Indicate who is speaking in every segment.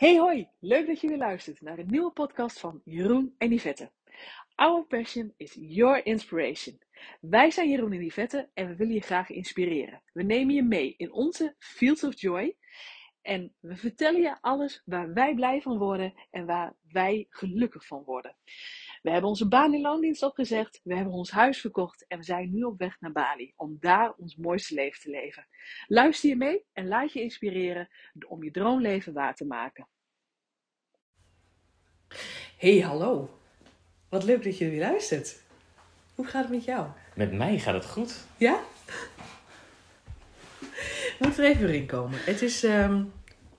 Speaker 1: Hey hoi, leuk dat je weer luistert naar de nieuwe podcast van Jeroen en Yvette. Our passion is your inspiration. Wij zijn Jeroen en Yvette en we willen je graag inspireren. We nemen je mee in onze Fields of Joy en we vertellen je alles waar wij blij van worden en waar wij gelukkig van worden. We hebben onze baan in loondienst opgezegd, we hebben ons huis verkocht en we zijn nu op weg naar Bali om daar ons mooiste leven te leven. Luister je mee en laat je inspireren om je droomleven waar te maken. Hey, hallo. Wat leuk dat je weer luistert. Hoe gaat het met jou?
Speaker 2: Met mij gaat het goed.
Speaker 1: Ja? We moeten er even weer in komen. Het is ehm,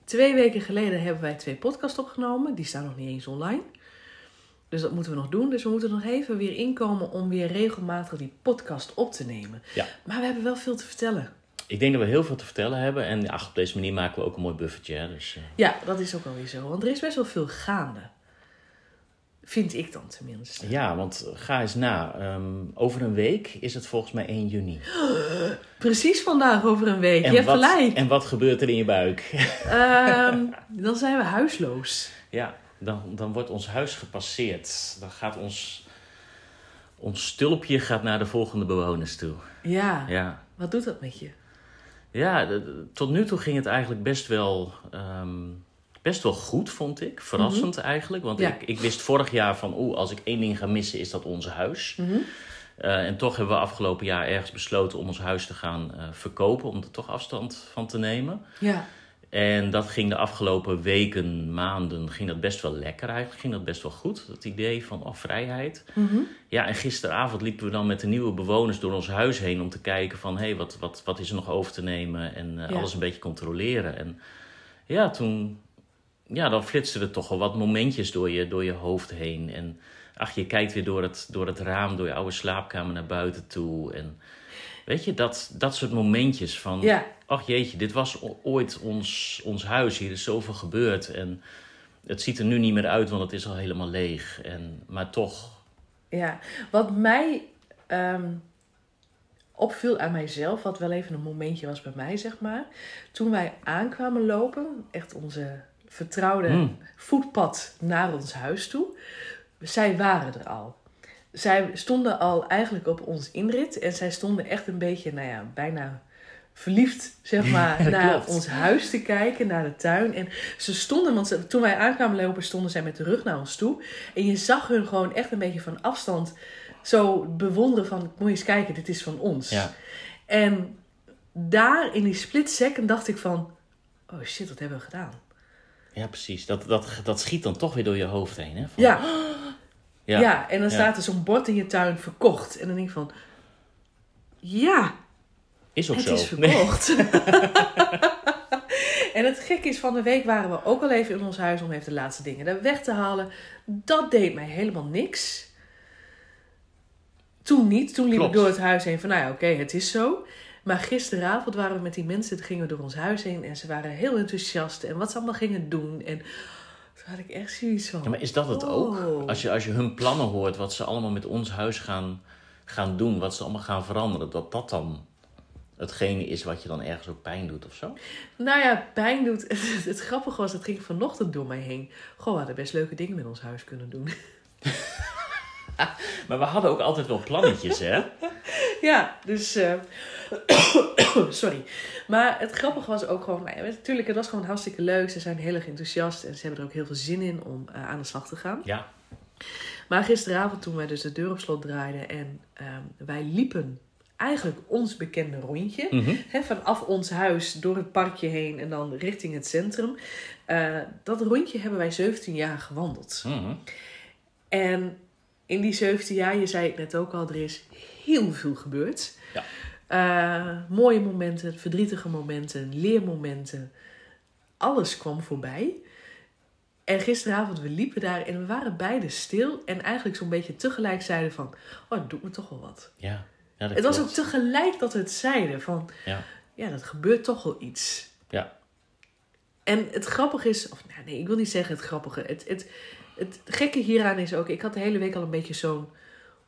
Speaker 1: twee weken geleden hebben wij twee podcasts opgenomen. Die staan nog niet eens online. Dus dat moeten we nog doen. Dus we moeten nog even weer inkomen om weer regelmatig die podcast op te nemen.
Speaker 2: Ja.
Speaker 1: Maar we hebben wel veel te vertellen.
Speaker 2: Ik denk dat we heel veel te vertellen hebben. En ach, op deze manier maken we ook een mooi buffertje. Hè? Dus, eh,
Speaker 1: Ja, dat is ook alweer zo. Want er is best wel veel gaande. Vind ik dan tenminste.
Speaker 2: ja, want ga eens na. Ehm, over een week is het volgens mij 1 juni.
Speaker 1: Precies vandaag over een week. je hebt
Speaker 2: wat,
Speaker 1: gelijk.
Speaker 2: en wat gebeurt er in je buik?
Speaker 1: Ehm, dan zijn we huisloos.
Speaker 2: ja, dan, dan wordt ons huis gepasseerd. Dan gaat ons, ons stulpje gaat naar de volgende bewoners toe.
Speaker 1: Ja.
Speaker 2: Ja,
Speaker 1: Wat doet dat met je?
Speaker 2: ja de- tot nu toe ging het eigenlijk best wel, ehm, best wel goed, vond ik. Verrassend eigenlijk. Want
Speaker 1: Ja.
Speaker 2: ik, ik wist vorig jaar van, oeh, als ik één ding ga missen, is dat ons huis.
Speaker 1: Mhm.
Speaker 2: Eh, en toch hebben we afgelopen jaar ergens besloten om ons huis te gaan eh, verkopen. Om er toch afstand van te nemen.
Speaker 1: Ja.
Speaker 2: En dat ging de afgelopen weken, maanden, ging dat best wel lekker eigenlijk. Ging dat best wel goed, dat idee van oh, vrijheid.
Speaker 1: Mhm.
Speaker 2: Ja, en gisteravond liepen we dan met de nieuwe bewoners door ons huis heen... om te kijken van, hé, hey, wat, wat, wat is er nog over te nemen? En eh,
Speaker 1: Ja.
Speaker 2: alles een beetje controleren. En ja, toen... Ja, dan flitsten er toch wel wat momentjes door je, door je hoofd heen. En ach, je kijkt weer door het, door het raam, door je oude slaapkamer naar buiten toe. En weet je, dat, dat soort momentjes van...
Speaker 1: Ja.
Speaker 2: Ach jeetje, dit was ooit ons, ons huis. Hier is zoveel gebeurd. En het ziet er nu niet meer uit, want het is al helemaal leeg. En, maar toch,
Speaker 1: Ja. Wat mij ehm, opviel aan mijzelf, wat wel even een momentje was bij mij, zeg maar. Toen wij aankwamen lopen, echt onze vertrouwde
Speaker 2: Mm.
Speaker 1: voetpad naar ons huis toe. Zij waren er al. Zij stonden al eigenlijk op ons inrit. En zij stonden echt een beetje, nou ja, bijna verliefd, zeg maar, naar
Speaker 2: klopt.
Speaker 1: ons huis te kijken, naar de tuin. En ze stonden, want ze- toen wij aankwamen lopen, stonden zij met de rug naar ons toe. En je zag hun gewoon echt een beetje van afstand zo bewonderen van, moet je eens kijken, dit is van ons.
Speaker 2: ja.
Speaker 1: En daar in die split second dacht ik van, oh shit, wat hebben we gedaan?
Speaker 2: Ja, precies. Dat, dat, dat schiet dan toch weer door je hoofd heen. Hè? Van,
Speaker 1: Ja,
Speaker 2: ja.
Speaker 1: Ja, en dan
Speaker 2: Ja.
Speaker 1: staat er zo'n bord in je tuin verkocht. En dan denk ik van, ja,
Speaker 2: Is ook
Speaker 1: het
Speaker 2: zo.
Speaker 1: is verkocht. en het gekke is, van de week waren we ook al even in ons huis om even de laatste dingen daar weg te halen. Dat deed mij helemaal niks. Toen niet. Toen liep ik door het huis heen van, nou ja, oké, het is zo. Maar gisteravond waren we met die mensen, gingen we door ons huis heen. En ze waren heel enthousiast. En wat ze allemaal gingen doen. En toen had ik echt zoiets van...
Speaker 2: Ja, maar is dat het ook? Als je, als je hun plannen hoort, wat ze allemaal met ons huis gaan, gaan doen, wat ze allemaal gaan veranderen, dat dat dan hetgene is wat je dan ergens ook pijn doet of zo?
Speaker 1: Nou ja, pijn doet. Het, het grappige was, het ging vanochtend door mij heen. Goh, we hadden best leuke dingen met ons huis kunnen doen.
Speaker 2: Maar we hadden ook altijd wel plannetjes, hè?
Speaker 1: Ja, dus. eh, sorry. Maar het grappige was ook gewoon. Nou ja, natuurlijk, het was gewoon hartstikke leuk. Ze zijn heel erg enthousiast en ze hebben er ook heel veel zin in om eh, aan de slag te gaan.
Speaker 2: Ja.
Speaker 1: Maar gisteravond, toen wij dus de deur op slot draaiden en ehm, wij liepen eigenlijk ons bekende rondje.
Speaker 2: Mhm.
Speaker 1: Hè, vanaf ons huis door het parkje heen en dan richting het centrum. Eh, dat rondje hebben wij 17 jaar gewandeld.
Speaker 2: Mhm.
Speaker 1: En in die 17 jaar, je zei het net ook al, er is heel veel gebeurd.
Speaker 2: Ja.
Speaker 1: Eh, mooie momenten, verdrietige momenten, leermomenten. Alles kwam voorbij. En gisteravond, we liepen daar en we waren beide stil. En eigenlijk zo'n beetje tegelijk zeiden van, oh, het doet me toch wel wat.
Speaker 2: Ja. ja dat
Speaker 1: Het was ook tegelijk dat we het zeiden van,
Speaker 2: Ja.
Speaker 1: ja, dat gebeurt toch wel iets.
Speaker 2: Ja.
Speaker 1: En het grappige is, of nou, nee, ik wil niet zeggen het grappige. Het, het, het gekke hieraan is ook, ik had de hele week al een beetje zo'n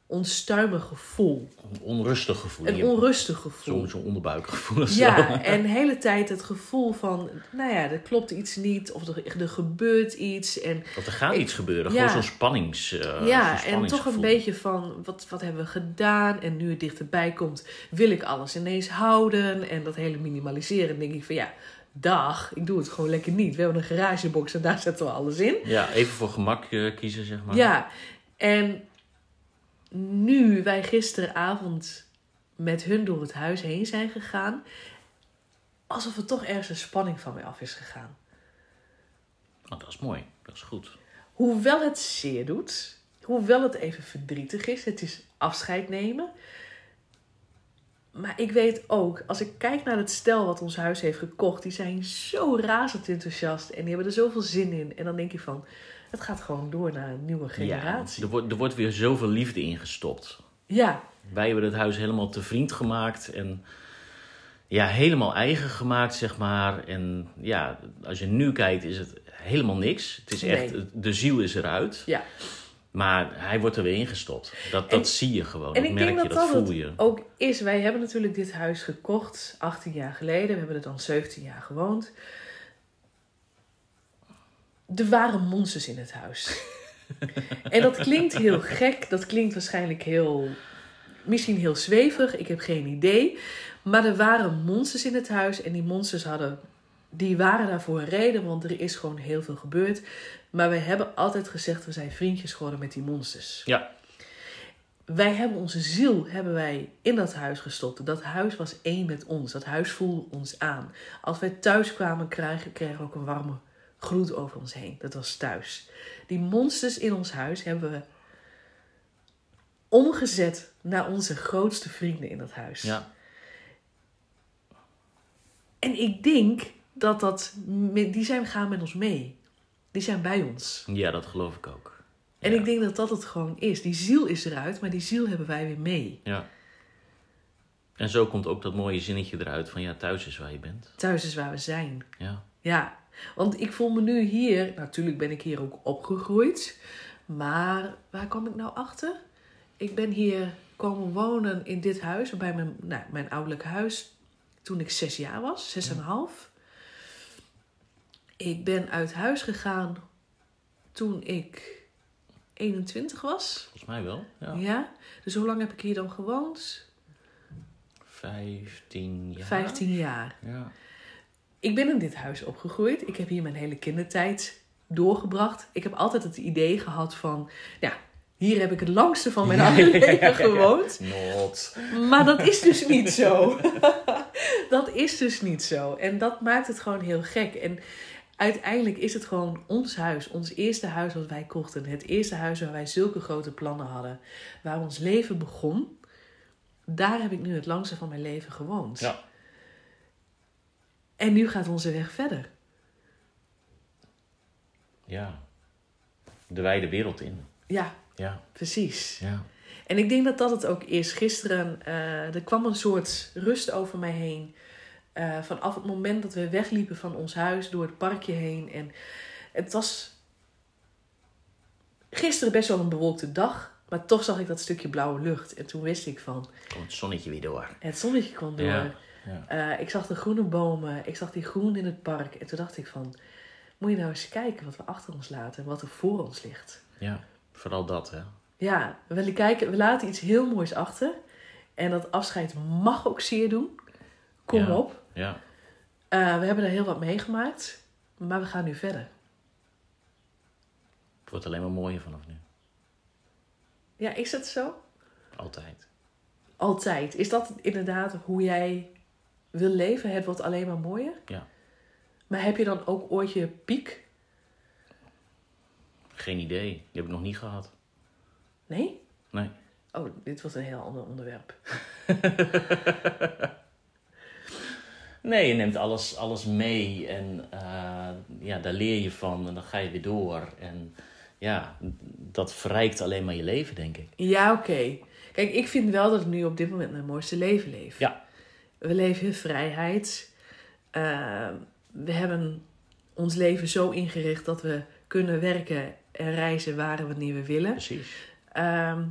Speaker 1: onstuimig gevoel.
Speaker 2: Een onrustig gevoel.
Speaker 1: Een onrustig gevoel.
Speaker 2: Zo'n zo'n onderbuikgevoel of
Speaker 1: Ja,
Speaker 2: zo.
Speaker 1: en de hele tijd het gevoel van, nou ja, er klopt iets niet of er, er gebeurt iets. En
Speaker 2: Want er gaat iets gebeuren.
Speaker 1: ja.
Speaker 2: Gewoon zo'n spannings. eh,
Speaker 1: ja, en toch een beetje van, wat, wat hebben we gedaan? En nu het dichterbij komt, wil ik alles ineens houden. En dat hele minimaliseren, denk ik van, ja, dag, ik doe het gewoon lekker niet. We hebben een garagebox en daar zetten we alles in.
Speaker 2: Ja, even voor gemak eh, kiezen, zeg maar.
Speaker 1: Ja, en nu wij gisteravond met hun door het huis heen zijn gegaan, alsof er toch ergens een spanning van mij af is gegaan.
Speaker 2: Oh, dat is mooi. Dat is goed.
Speaker 1: Hoewel het zeer doet, hoewel het even verdrietig is, het is afscheid nemen. Maar ik weet ook, als ik kijk naar het stel wat ons huis heeft gekocht, die zijn zo razend enthousiast en die hebben er zoveel zin in. En dan denk je van, het gaat gewoon door naar een nieuwe generatie.
Speaker 2: Ja, er, wordt, er wordt weer zoveel liefde ingestopt.
Speaker 1: Ja,
Speaker 2: Wij hebben het huis helemaal te vriend gemaakt en ja, helemaal eigen gemaakt, zeg maar. En ja, als je nu kijkt, is het helemaal niks. Het is echt,
Speaker 1: Nee.
Speaker 2: de ziel is eruit.
Speaker 1: ja.
Speaker 2: Maar hij wordt er weer ingestopt. Dat,
Speaker 1: En-
Speaker 2: dat zie je gewoon.
Speaker 1: En
Speaker 2: dat
Speaker 1: ik
Speaker 2: merk
Speaker 1: denk
Speaker 2: je,
Speaker 1: dat
Speaker 2: dat
Speaker 1: dat
Speaker 2: voel je.
Speaker 1: ook is. Wij hebben natuurlijk dit huis gekocht 18 jaar geleden. We hebben er dan 17 jaar gewoond. Er waren monsters in het huis. en dat klinkt heel gek. Dat klinkt waarschijnlijk heel... Misschien heel zweverig. Ik heb geen idee. Maar er waren monsters in het huis. En die monsters hadden... Die waren daar voor een reden. Want er is gewoon heel veel gebeurd. Maar we hebben altijd gezegd... We zijn vriendjes geworden met die monsters.
Speaker 2: Ja,
Speaker 1: Wij hebben onze ziel hebben wij in dat huis gestopt. Dat huis was één met ons. Dat huis voelde ons aan. Als wij thuis kwamen, kregen, kregen we ook een warme gloed over ons heen. Dat was thuis. Die monsters in ons huis hebben we omgezet naar onze grootste vrienden in dat huis.
Speaker 2: ja.
Speaker 1: En ik denk dat dat, die zijn gaan met ons mee. Die zijn bij ons.
Speaker 2: ja, dat geloof ik ook.
Speaker 1: En
Speaker 2: Ja.
Speaker 1: ik denk dat dat het gewoon is. Die ziel is eruit, maar die ziel hebben wij weer mee.
Speaker 2: Ja. En zo komt ook dat mooie zinnetje eruit van ja, thuis is waar je bent.
Speaker 1: Thuis is waar we zijn.
Speaker 2: Ja.
Speaker 1: Ja, want ik voel me nu hier, natuurlijk ben ik hier ook opgegroeid, maar waar kom ik nou achter? Ik ben hier komen wonen in dit huis, bij mijn, nou, mijn ouderlijk huis, toen ik zes jaar was, zes en een half. Ik ben uit huis gegaan toen ik 21 was.
Speaker 2: Volgens mij wel. Ja.
Speaker 1: Ja, dus hoe lang heb ik hier dan gewoond?
Speaker 2: Vijftien jaar.
Speaker 1: 15 jaar.
Speaker 2: Ja.
Speaker 1: Ik ben in dit huis opgegroeid. Ik heb hier mijn hele kindertijd doorgebracht. Ik heb altijd het idee gehad van, ja, hier heb ik het langste van mijn oude leven gewoond.
Speaker 2: Not.
Speaker 1: Maar dat is dus niet zo. dat is dus niet zo. En dat maakt het gewoon heel gek. En uiteindelijk is het gewoon ons huis, ons eerste huis wat wij kochten. Het eerste huis waar wij zulke grote plannen hadden. Waar ons leven begon. Daar heb ik nu het langste van mijn leven gewoond.
Speaker 2: Ja.
Speaker 1: En nu gaat onze weg verder.
Speaker 2: Ja. De wijde wereld in.
Speaker 1: Ja,
Speaker 2: Ja.
Speaker 1: precies.
Speaker 2: Ja.
Speaker 1: En ik denk dat dat het ook is. Gisteren, eh, er kwam een soort rust over mij heen. Eh, vanaf het moment dat we wegliepen van ons huis door het parkje heen. En het was gisteren best wel een bewolkte dag. Maar toch zag ik dat stukje blauwe lucht. En toen wist ik van,
Speaker 2: Komt het zonnetje weer door.
Speaker 1: het zonnetje kwam door.
Speaker 2: Ja. Ja.
Speaker 1: Eh, ik zag de groene bomen. Ik zag die groen in het park. En toen dacht ik van, moet je nou eens kijken wat we achter ons laten. En wat er voor ons ligt.
Speaker 2: ja. Vooral dat, hè.
Speaker 1: Ja, we, willen kijken, we laten iets heel moois achter. En dat afscheid mag ook zeer doen. Kom
Speaker 2: Ja.
Speaker 1: op.
Speaker 2: Ja.
Speaker 1: Eh, we hebben er heel wat meegemaakt. Maar we gaan nu verder.
Speaker 2: Het wordt alleen maar mooier vanaf nu.
Speaker 1: Ja, is dat zo?
Speaker 2: Altijd.
Speaker 1: Altijd. Is dat inderdaad hoe jij wil leven? Het wordt alleen maar mooier?
Speaker 2: Ja.
Speaker 1: Maar heb je dan ook ooit je piek?
Speaker 2: Geen idee. Die heb ik nog niet gehad.
Speaker 1: Nee?
Speaker 2: Nee.
Speaker 1: Oh, dit was een heel ander onderwerp.
Speaker 2: Nee, je neemt alles, alles mee en eh, ja, daar leer je van en dan ga je weer door. En ja, dat verrijkt alleen maar je leven, denk ik.
Speaker 1: Ja, oké. Kijk, ik vind wel dat ik nu op dit moment mijn mooiste leven leef.
Speaker 2: Ja.
Speaker 1: We leven in vrijheid. Eh, we hebben ons leven zo ingericht dat we kunnen werken en reizen waar en wanneer we willen.
Speaker 2: Precies.
Speaker 1: Ehm,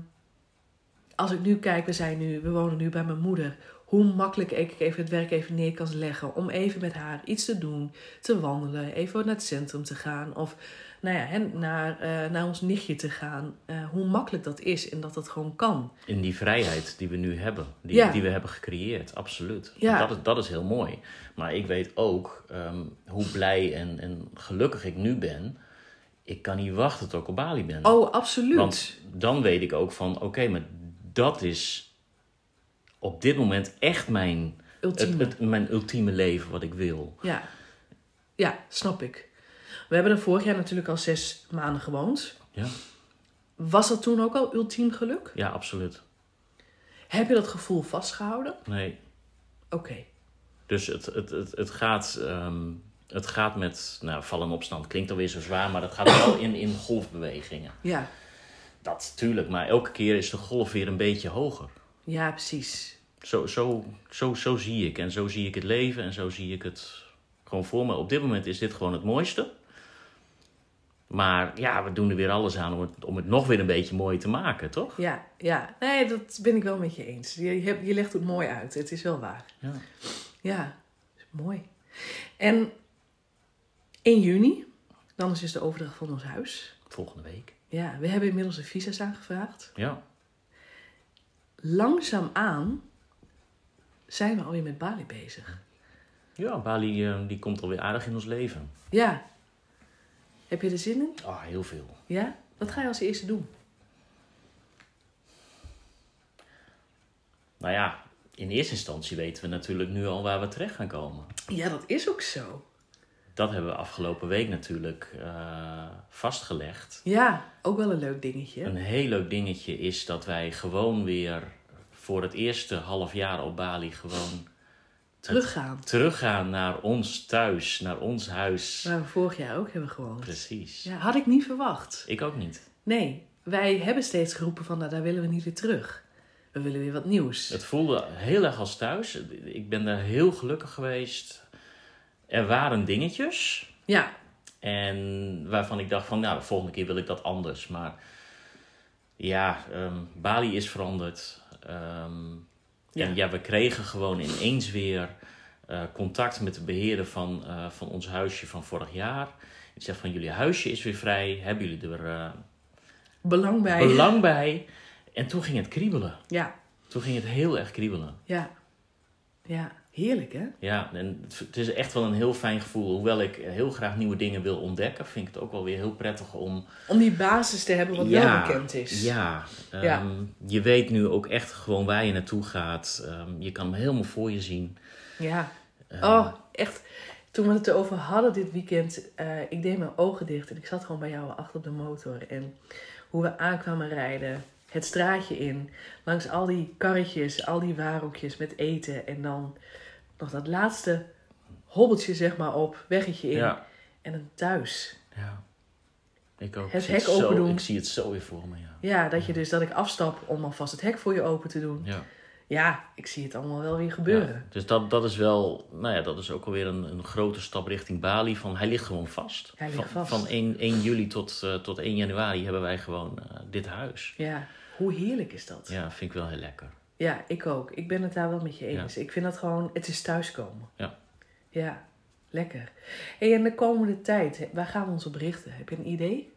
Speaker 1: als ik nu kijk, we, zijn nu, we wonen nu bij mijn moeder. Hoe makkelijk ik even het werk even neer kan leggen. Om even met haar iets te doen. Te wandelen. Even naar het centrum te gaan. Of nou ja, hè, naar, eh, naar ons nichtje te gaan. Eh, hoe makkelijk dat is en dat dat gewoon kan.
Speaker 2: In die vrijheid die we nu hebben, die,
Speaker 1: Ja.
Speaker 2: die we hebben gecreëerd, absoluut.
Speaker 1: Ja.
Speaker 2: Dat, is, dat is heel mooi. Maar ik weet ook ehm, hoe blij en, en gelukkig ik nu ben. Ik kan niet wachten tot ik op Bali ben.
Speaker 1: Oh, absoluut.
Speaker 2: Want dan weet ik ook van, oké, maar dat is op dit moment echt mijn,
Speaker 1: Ultieme.
Speaker 2: het, het, mijn ultieme leven wat ik wil.
Speaker 1: Ja. ja, snap ik. We hebben er vorig jaar natuurlijk al zes maanden gewoond.
Speaker 2: Ja,
Speaker 1: Was dat toen ook al ultiem geluk?
Speaker 2: ja absoluut.
Speaker 1: Heb je dat gevoel vastgehouden?
Speaker 2: Nee,
Speaker 1: Oké.
Speaker 2: dus het, het, het, het, gaat, ehm, het gaat met, nou, vallen en opstand klinkt alweer zo zwaar, maar het gaat wel in, in golfbewegingen.
Speaker 1: Ja.
Speaker 2: Dat tuurlijk, maar elke keer is de golf weer een beetje hoger.
Speaker 1: Ja, precies.
Speaker 2: Zo, zo, zo, zo zie ik en zo zie ik het leven en zo zie ik het gewoon voor me. Op dit moment is dit gewoon het mooiste. Maar ja, we doen er weer alles aan om het, om het nog weer een beetje mooi te maken, toch?
Speaker 1: Ja, ja. Nee, dat ben ik wel met je eens. Je, je, je legt het mooi uit. Het is wel waar.
Speaker 2: Ja.
Speaker 1: Ja, is mooi. En in juni, dan is dus de overdracht van ons huis.
Speaker 2: Volgende week.
Speaker 1: Ja, we hebben inmiddels de visa's aangevraagd.
Speaker 2: Ja.
Speaker 1: Langzaamaan zijn we alweer met Bali bezig.
Speaker 2: Ja, Bali eh, die komt alweer aardig in ons leven.
Speaker 1: Ja. Heb je er zin in?
Speaker 2: Ah, heel veel.
Speaker 1: Ja? Wat ga je als eerste doen?
Speaker 2: Nou ja, in eerste instantie weten we natuurlijk nu al waar we terecht gaan komen.
Speaker 1: Ja, dat is ook zo.
Speaker 2: Dat hebben we afgelopen week natuurlijk eh, vastgelegd.
Speaker 1: Ja, ook wel een leuk dingetje.
Speaker 2: Een heel leuk dingetje is dat wij gewoon weer voor het eerste half jaar op Bali gewoon
Speaker 1: Teruggaan.
Speaker 2: teruggaan naar ons thuis, naar ons huis.
Speaker 1: Waar we vorig jaar ook hebben gewoond.
Speaker 2: Precies.
Speaker 1: Ja, had ik niet verwacht.
Speaker 2: Ik ook niet.
Speaker 1: Nee, wij hebben steeds geroepen van, nou, daar willen we niet weer terug. We willen weer wat nieuws.
Speaker 2: Het voelde heel erg als thuis. Ik ben daar heel gelukkig geweest. Er waren dingetjes.
Speaker 1: Ja,
Speaker 2: En waarvan ik dacht van, nou, de volgende keer wil ik dat anders. Maar ja, ehm, Bali is veranderd. Ehm,
Speaker 1: Ja.
Speaker 2: En ja, we kregen gewoon ineens weer eh, contact met de beheerder van, eh, van ons huisje van vorig jaar. Die zegt van, jullie huisje is weer vrij. Hebben jullie er eh,
Speaker 1: belang bij.
Speaker 2: belang bij? En toen ging het kriebelen.
Speaker 1: Ja,
Speaker 2: Toen ging het heel erg kriebelen.
Speaker 1: ja. Ja, heerlijk hè?
Speaker 2: Ja, en het- is echt wel een heel fijn gevoel. Hoewel ik heel graag nieuwe dingen wil ontdekken, vind ik het ook wel weer heel prettig om
Speaker 1: Om die basis te hebben wat wel bekend is.
Speaker 2: Ja, ehm,
Speaker 1: Ja.
Speaker 2: je weet nu ook echt gewoon waar je naartoe gaat. Ehm, je kan hem helemaal voor je zien.
Speaker 1: Ja.
Speaker 2: Ehm,
Speaker 1: Oh, echt. Toen we het erover hadden dit weekend, eh, ik deed mijn ogen dicht en ik zat gewoon bij jou achter op de motor. En hoe we aankwamen rijden, het straatje in, langs al die karretjes, al die waarhoekjes met eten. En dan nog dat laatste hobbeltje zeg maar op, weggetje in.
Speaker 2: Ja,
Speaker 1: En dan thuis.
Speaker 2: ja. Ik ook.
Speaker 1: Het
Speaker 2: Ik zie
Speaker 1: hek open doen.
Speaker 2: Ik zie het zo weer voor me, ja.
Speaker 1: Ja, dat je dus dat ik afstap om alvast het hek voor je open te doen.
Speaker 2: ja.
Speaker 1: Ja, ik zie het allemaal wel weer gebeuren.
Speaker 2: Ja, dus dat, dat is wel, nou ja, dat is ook alweer een, een grote stap richting Bali. Van, hij ligt gewoon vast.
Speaker 1: Hij ligt
Speaker 2: van,
Speaker 1: vast.
Speaker 2: Van 1, 1 juli tot, eh, tot 1 januari hebben wij gewoon eh, dit huis.
Speaker 1: Ja, hoe heerlijk is dat?
Speaker 2: Ja, vind ik wel heel lekker.
Speaker 1: Ja, ik ook. Ik ben het daar wel met je eens. Ik vind dat gewoon, het is thuiskomen.
Speaker 2: Ja.
Speaker 1: Ja, lekker. Hey, en de komende tijd, waar gaan we ons op richten? Heb je een idee?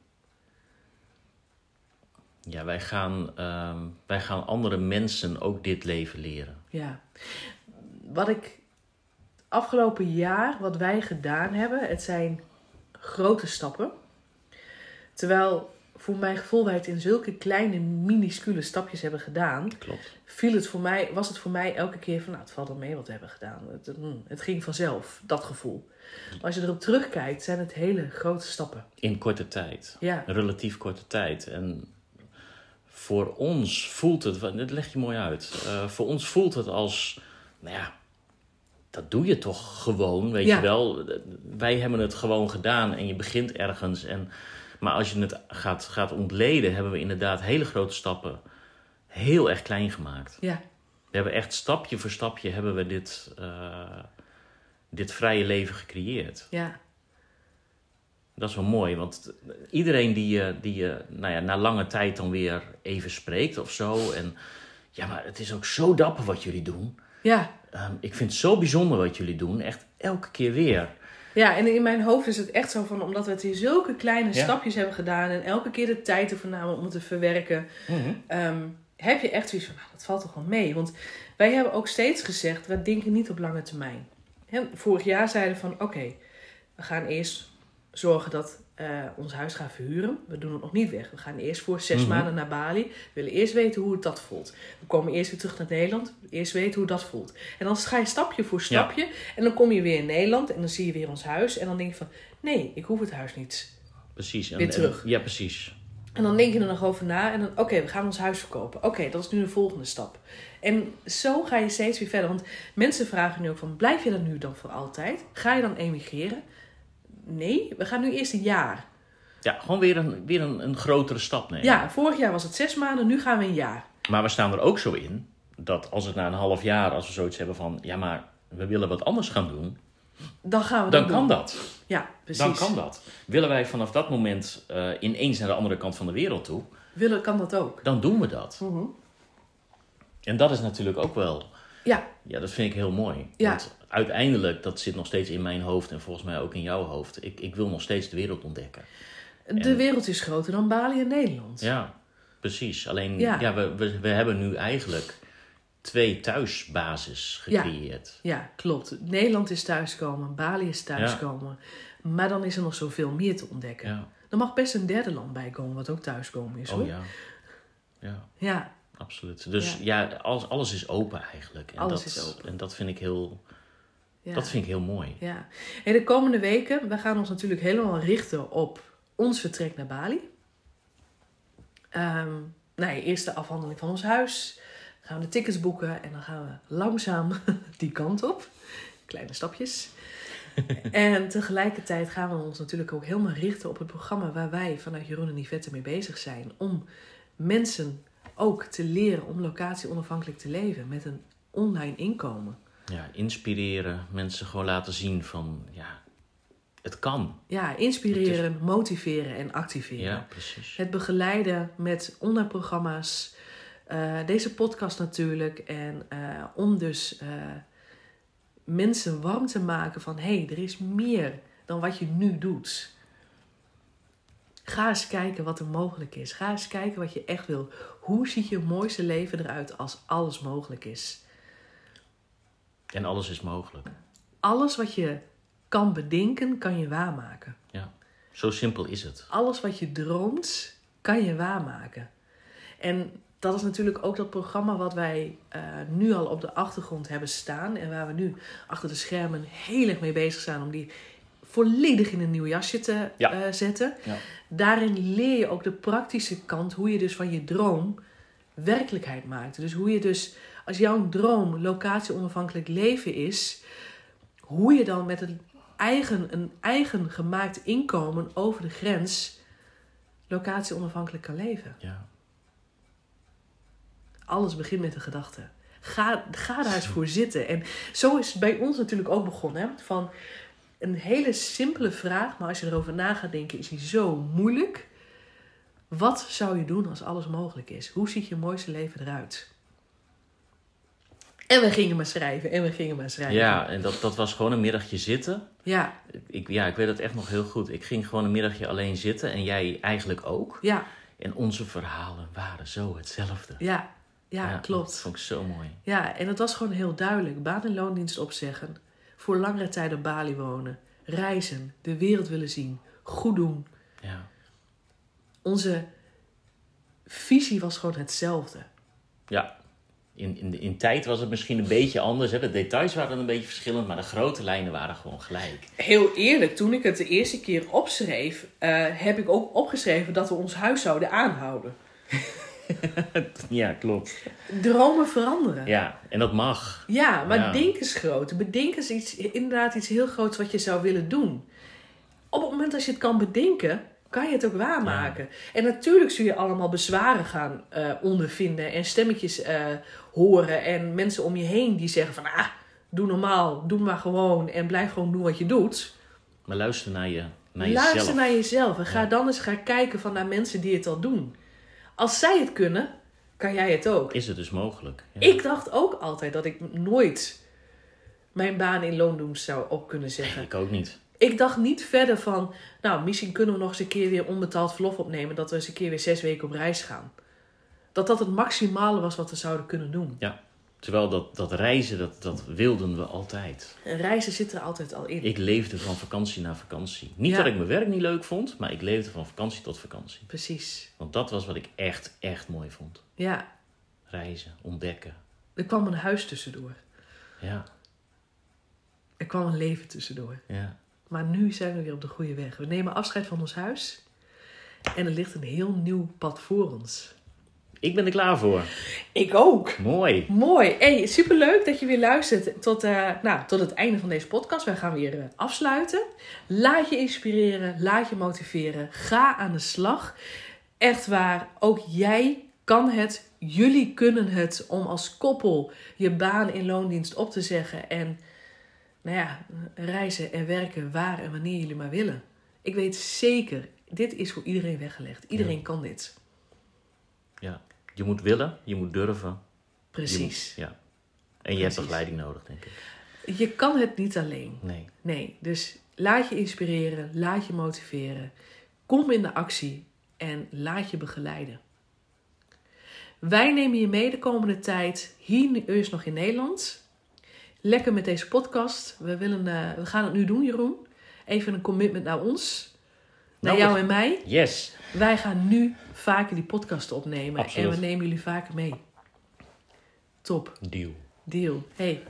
Speaker 2: Ja, wij gaan, ehm, wij gaan andere mensen ook dit leven leren.
Speaker 1: Ja. Wat ik afgelopen jaar, wat wij gedaan hebben, het zijn grote stappen. Terwijl voor mijn gevoel wij het in zulke kleine, minuscule stapjes hebben gedaan,
Speaker 2: Klopt.
Speaker 1: viel het voor mij, was het voor mij elke keer van, nou, het valt wel mee wat we hebben gedaan. Het, het, mm, het ging vanzelf, dat gevoel. Maar als je erop terugkijkt, zijn het hele grote stappen.
Speaker 2: In korte tijd.
Speaker 1: Ja,
Speaker 2: relatief korte tijd. En voor ons voelt het, dit leg je mooi uit. Eh, voor ons voelt het als, nou ja, dat doe je toch gewoon, weet
Speaker 1: Ja.
Speaker 2: je wel. Wij hebben het gewoon gedaan en je begint ergens. En, maar als je het gaat, gaat ontleden, hebben we inderdaad hele grote stappen heel erg klein gemaakt.
Speaker 1: ja,
Speaker 2: We hebben echt stapje voor stapje hebben we dit, eh, dit vrije leven gecreëerd.
Speaker 1: ja,
Speaker 2: Dat is wel mooi, want iedereen die je, die je nou ja, na lange tijd dan weer even spreekt of zo. En Ja, maar het is ook zo dapper wat jullie doen.
Speaker 1: Ja.
Speaker 2: Ehm, ik vind het zo bijzonder wat jullie doen. Echt elke keer weer.
Speaker 1: Ja, en in mijn hoofd is het echt zo van, omdat we het in zulke kleine
Speaker 2: Ja.
Speaker 1: stapjes hebben gedaan en elke keer de tijd ervoor namen om het te verwerken, ehm, heb je echt zoiets van, nou, dat valt toch wel mee. Want wij hebben ook steeds gezegd, we denken niet op lange termijn. Hè, vorig jaar zeiden we van, oké, we gaan eerst zorgen dat eh, ons huis gaan verhuren. We doen het nog niet weg. We gaan eerst voor zes
Speaker 2: Mhm.
Speaker 1: maanden naar Bali. We willen eerst weten hoe het dat voelt. We komen eerst weer terug naar Nederland. Eerst weten hoe dat voelt. En dan ga je stapje voor stapje. En dan kom je weer in Nederland en dan zie je weer ons huis. En dan denk je van, nee, ik hoef het huis niet.
Speaker 2: Precies. En-
Speaker 1: Weer
Speaker 2: en-
Speaker 1: terug.
Speaker 2: ja, precies.
Speaker 1: En dan denk je er nog over na en dan, oké, we gaan ons huis verkopen. Oké, dat is nu de volgende stap. En zo ga je steeds weer verder. Want mensen vragen nu ook van, blijf je dan nu dan voor altijd? Ga je dan emigreren? Nee, we gaan nu eerst een jaar.
Speaker 2: Ja, gewoon weer een, weer een, een grotere stap nemen.
Speaker 1: Ja, vorig jaar was het zes maanden, nu gaan we een jaar.
Speaker 2: Maar we staan er ook zo in dat als het na een half jaar, als we zoiets hebben van, ja, maar we willen wat anders gaan doen,
Speaker 1: Dan gaan we
Speaker 2: dan
Speaker 1: dat
Speaker 2: kan
Speaker 1: doen.
Speaker 2: dat.
Speaker 1: Ja, precies.
Speaker 2: Dan kan dat. Willen wij vanaf dat moment eh, ineens naar de andere kant van de wereld toe,
Speaker 1: Willen kan dat ook.
Speaker 2: dan doen we dat.
Speaker 1: Mhm.
Speaker 2: En dat is natuurlijk ook wel,
Speaker 1: Ja,
Speaker 2: ja, dat vind ik heel mooi.
Speaker 1: Ja.
Speaker 2: Want uiteindelijk, dat zit nog steeds in mijn hoofd en volgens mij ook in jouw hoofd. Ik, ik wil nog steeds de wereld ontdekken.
Speaker 1: de wereld is groter dan Bali en Nederland.
Speaker 2: Ja, precies. Alleen,
Speaker 1: Ja.
Speaker 2: ja. we, we, we hebben nu eigenlijk twee thuisbasis
Speaker 1: Ja.
Speaker 2: gecreëerd.
Speaker 1: Ja, klopt. Nederland is thuiskomen, Bali is thuiskomen. Maar dan is er nog zoveel meer te ontdekken.
Speaker 2: Ja.
Speaker 1: Er mag best een derde land bij komen, wat ook thuiskomen is hoor.
Speaker 2: Oh ja. Ja,
Speaker 1: Ja,
Speaker 2: absoluut. Dus ja, alles, alles is open eigenlijk. En
Speaker 1: Alles
Speaker 2: dat,
Speaker 1: is open.
Speaker 2: En dat vind ik heel,
Speaker 1: ja.
Speaker 2: dat vind ik heel mooi.
Speaker 1: ja. En de komende weken, we gaan ons natuurlijk helemaal richten op ons vertrek naar Bali. Ehm nou ja, eerst de afhandeling van ons huis. Dan gaan we de tickets boeken en dan gaan we langzaam die kant op. Kleine stapjes. en tegelijkertijd gaan we ons natuurlijk ook helemaal richten op het programma waar wij vanuit Jeroen en Yvette mee bezig zijn. Om mensen ook te leren om locatie onafhankelijk te leven met een online inkomen.
Speaker 2: Ja, inspireren, mensen gewoon laten zien van, ja, het kan.
Speaker 1: Ja, inspireren, motiveren en activeren.
Speaker 2: Ja, precies.
Speaker 1: Het begeleiden met online programma's. eh, deze podcast natuurlijk. En eh, om dus eh, mensen warm te maken van... hé, hey, er is meer dan wat je nu doet. Ga eens kijken wat er mogelijk is. Ga eens kijken wat je echt wil. Hoe ziet je mooiste leven eruit als alles mogelijk is?
Speaker 2: En alles is mogelijk.
Speaker 1: Alles wat je kan bedenken, kan je waarmaken.
Speaker 2: Ja, zo simpel is het.
Speaker 1: alles wat je droomt, kan je waarmaken. En dat is natuurlijk ook dat programma wat wij eh, nu al op de achtergrond hebben staan. En waar we nu achter de schermen heel erg mee bezig zijn om die volledig in een nieuw jasje te
Speaker 2: Ja.
Speaker 1: eh, zetten.
Speaker 2: Ja.
Speaker 1: Daarin leer je ook de praktische kant, hoe je dus van je droom werkelijkheid maakt. Dus hoe je dus, als jouw droom locatie onafhankelijk leven is, hoe je dan met een eigen, een eigen gemaakt inkomen over de grens locatie onafhankelijk kan leven.
Speaker 2: Ja.
Speaker 1: Alles begint met een gedachte. Ga, ga daar eens voor zitten. En zo is het bij ons natuurlijk ook begonnen. Hè? Van een hele simpele vraag, maar als je erover na gaat denken, is die zo moeilijk. Wat zou je doen als alles mogelijk is? Hoe ziet je mooiste leven eruit? En we gingen maar schrijven en we gingen maar schrijven.
Speaker 2: Ja, en dat, dat was gewoon een middagje zitten.
Speaker 1: ja,
Speaker 2: Ik, ja, ik weet het echt nog heel goed. Ik ging gewoon een middagje alleen zitten en jij eigenlijk ook.
Speaker 1: ja,
Speaker 2: En onze verhalen waren zo hetzelfde.
Speaker 1: ja, ja,
Speaker 2: Dat
Speaker 1: klopt.
Speaker 2: vond ik zo mooi.
Speaker 1: Ja, en het was gewoon heel duidelijk. Baan- en loondienst opzeggen. Voor langere tijd op Bali wonen. Reizen. De wereld willen zien. Goed doen.
Speaker 2: Ja,
Speaker 1: Onze visie was gewoon hetzelfde.
Speaker 2: ja. In, in, in tijd was het misschien een beetje anders. Hè? De details waren een beetje verschillend, maar de grote lijnen waren gewoon gelijk.
Speaker 1: Heel eerlijk, toen ik het de eerste keer opschreef, eh, heb ik ook opgeschreven dat we ons huis zouden aanhouden.
Speaker 2: Ja, klopt.
Speaker 1: Dromen veranderen.
Speaker 2: Ja, en dat mag.
Speaker 1: Ja, maar
Speaker 2: Ja.
Speaker 1: denk eens groot. Bedenk eens iets, inderdaad iets heel groots wat je zou willen doen. Op het moment dat je het kan bedenken, kan je het ook waarmaken. En natuurlijk zul je allemaal bezwaren gaan eh, ondervinden en stemmetjes eh, horen en mensen om je heen die zeggen van ah, doe normaal, doe maar gewoon en blijf gewoon doen wat je doet.
Speaker 2: Maar luister naar, je, naar
Speaker 1: Luister
Speaker 2: jezelf.
Speaker 1: naar jezelf en ga dan eens gaan kijken van naar mensen die het al doen. Als zij het kunnen, kan jij het ook.
Speaker 2: is het dus mogelijk. Ja.
Speaker 1: Ik dacht ook altijd dat ik nooit mijn baan in loondienst zou op kunnen zeggen.
Speaker 2: Ik ook niet.
Speaker 1: Ik dacht niet verder van, nou, misschien kunnen we nog eens een keer weer onbetaald verlof opnemen. Dat we eens een keer weer zes weken op reis gaan. Dat dat het maximale was wat we zouden kunnen doen.
Speaker 2: Terwijl dat, dat reizen, dat, dat wilden we altijd.
Speaker 1: En reizen zit er altijd al in.
Speaker 2: Ik leefde van vakantie naar vakantie. Niet
Speaker 1: Ja.
Speaker 2: dat ik mijn werk niet leuk vond, maar ik leefde van vakantie tot vakantie.
Speaker 1: Precies.
Speaker 2: Want dat was wat ik echt, echt mooi vond.
Speaker 1: Ja,
Speaker 2: Reizen, ontdekken.
Speaker 1: er kwam een huis tussendoor.
Speaker 2: Ja,
Speaker 1: Er kwam een leven tussendoor.
Speaker 2: ja.
Speaker 1: Maar nu zijn we weer op de goede weg. We nemen afscheid van ons huis. En er ligt een heel nieuw pad voor ons.
Speaker 2: Ik ben er klaar voor.
Speaker 1: Ik ook.
Speaker 2: Mooi.
Speaker 1: Mooi. Hey, superleuk dat je weer luistert tot, eh, nou, tot het einde van deze podcast. Wij gaan weer eh, afsluiten. Laat je inspireren. Laat je motiveren. Ga aan de slag. Echt waar. Ook jij kan het. Jullie kunnen het om als koppel je baan in loondienst op te zeggen. En nou ja, reizen en werken waar en wanneer jullie maar willen. Ik weet zeker, dit is voor iedereen weggelegd. Iedereen
Speaker 2: Ja.
Speaker 1: kan dit.
Speaker 2: Ja. Je moet willen, je moet durven.
Speaker 1: Precies.
Speaker 2: moet- ja. En je hebt begeleiding nodig, denk ik.
Speaker 1: Je kan het niet alleen.
Speaker 2: Nee.
Speaker 1: Nee, dus laat je inspireren, laat je motiveren. Kom in de actie en laat je begeleiden. Wij nemen je mee de komende tijd hier eerst nog in Nederland. Lekker met deze podcast. We, willen, eh, we gaan het nu doen, Jeroen. Even een commitment naar ons. Naar jou en mij.
Speaker 2: Yes.
Speaker 1: Wij gaan nu vaker die podcast opnemen.
Speaker 2: Absoluut.
Speaker 1: En we nemen jullie vaker mee. Top.
Speaker 2: Deal.
Speaker 1: Deal. Hey.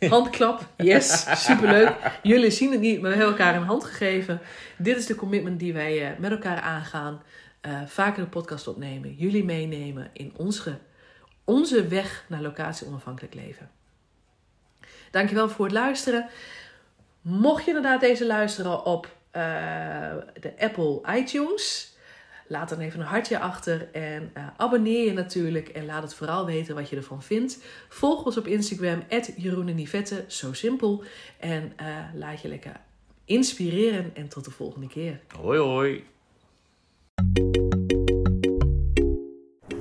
Speaker 1: Handklap. Yes. Superleuk. Jullie zien het niet, maar we hebben elkaar een hand gegeven. Dit is de commitment die wij eh, met elkaar aangaan. Eh, vaker de podcast opnemen. Jullie meenemen in onze, onze weg naar locatie onafhankelijk leven. Dankjewel voor het luisteren. Mocht je inderdaad deze luisteren op eh, de Apple iTunes... Laat dan even een hartje achter en eh, abonneer je natuurlijk. En laat het vooral weten wat je ervan vindt. Volg ons op Instagram, Jeroen en Yvette, zo simpel. En eh, laat je lekker inspireren en tot de volgende keer.
Speaker 2: Hoi hoi.